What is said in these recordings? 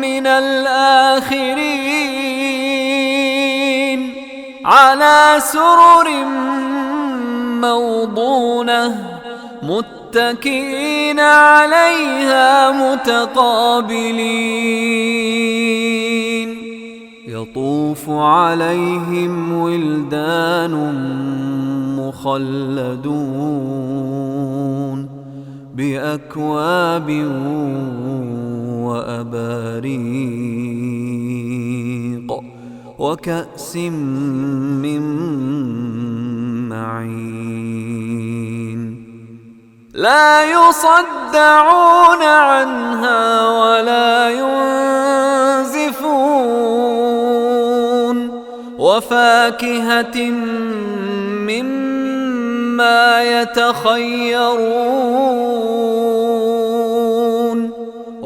من الآخرين على سرر موضونة متكئين عليها متقابلين. يطوف عليهم ولدان مخلدون بأكواب وأباريق وكأس من معين. لا يصدعون عنها ولا ينزفون. وفاكهة مما يتخيرون.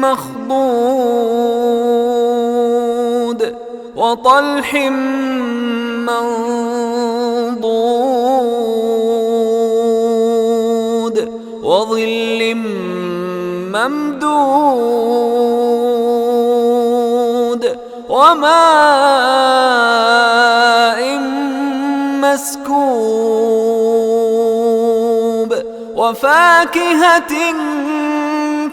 مخضود وطلح منضود وظل ممدود وماء مسكوب وفاكهة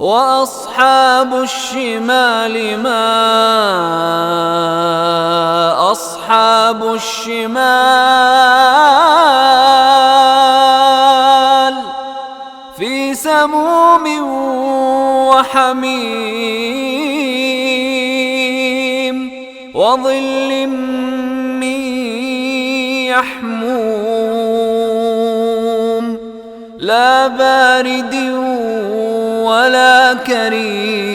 وأصحاب الشمال ما أصحاب الشمال في سموم وحميم وظل من يحموم لا بارد ولا كريم.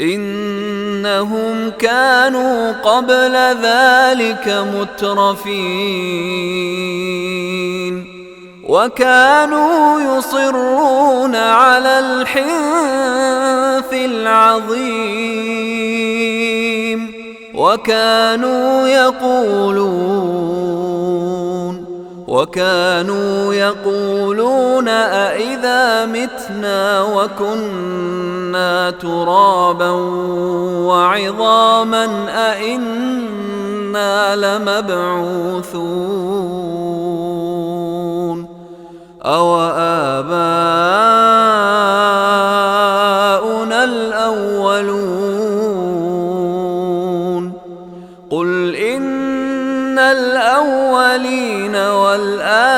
إنهم كانوا قبل ذلك مترفين. وكانوا يصرون على الحنث العظيم. وكانوا يقولون وكانوا يقولون أإذا متنا وكنا ترابا وعظاما أإنا لمبعوثون أو آباؤنا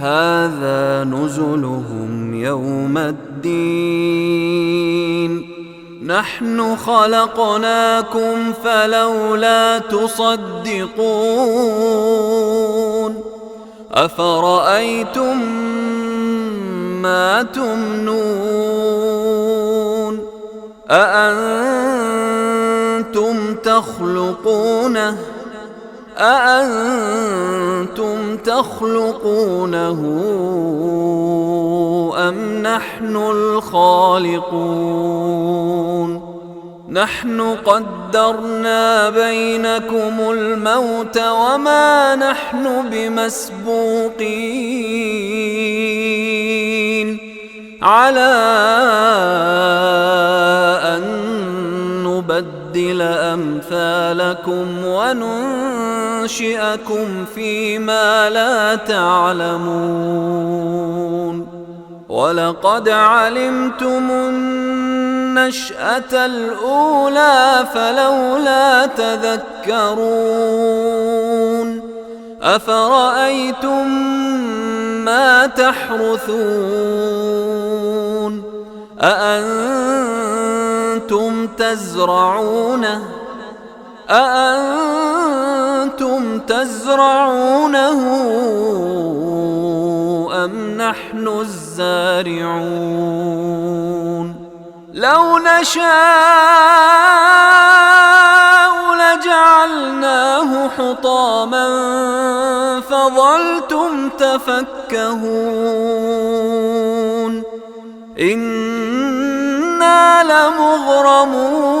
هذا نزلهم يوم الدين. نحن خلقناكم فلولا تصدقون. أفرأيتم ما تمنون؟ أأنتم تخلقونه؟ أأنتم تخلقونه أم نحن الخالقون؟ نحن قدرنا بينكم الموت وما نحن بمسبوقين. على أن نبدل أمثالكم وننشئكم فيما لا تعلمون. ولقد علمتم النشأة الأولى فلولا تذكرون. أفرأيتم ما تحرثون؟ أأنتم تزرعونه؟ أأنتم تزرعونه أم نحن الزارعون؟ لو نشاء لجعلناه حطاما فظلتم تفكهون. إنا لمغرمون.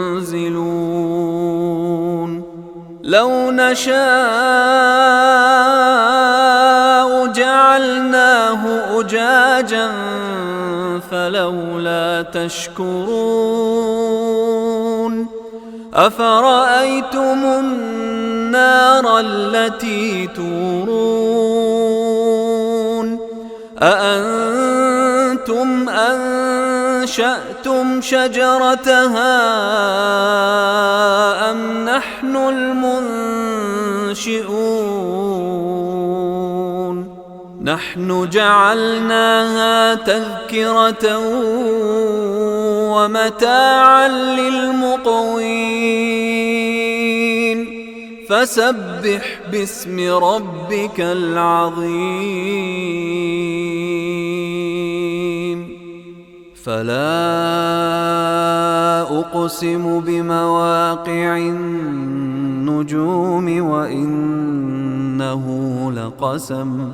لو نشاء جعلناه أجاجا فلولا تشكرون أفرأيتم النار التي تورون أأنتم أنتم أنشأتم شجرتها نحن جعلناها تذكرة ومتاعا للمقوين. فسبح باسم ربك العظيم. فلا أقسم بمواقع النجوم وإنه لقسم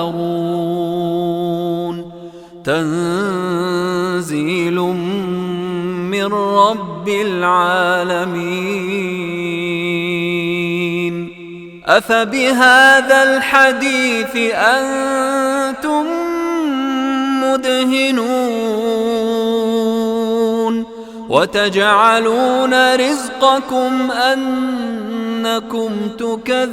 المطهرون تنزيل من رب العالمين. أفبهذا الحديث أنتم مدهنون. وتجعلون رزقكم أنكم تكذبون.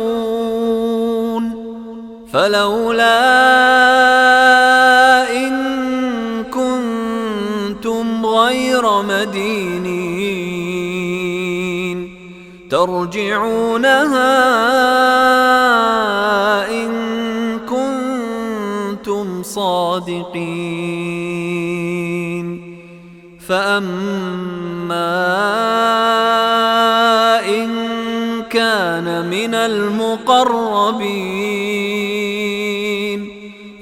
فلولا إن كنتم غير مدينين ترجعونها إن كنتم صادقين فأما إن كان من المقربين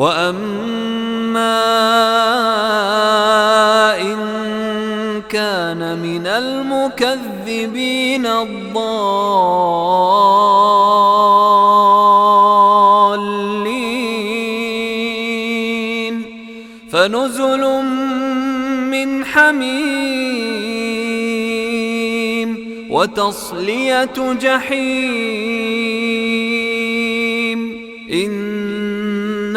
وأما إن كان من المكذبين الضالين فنزل من حميم وتصلية جحيم إن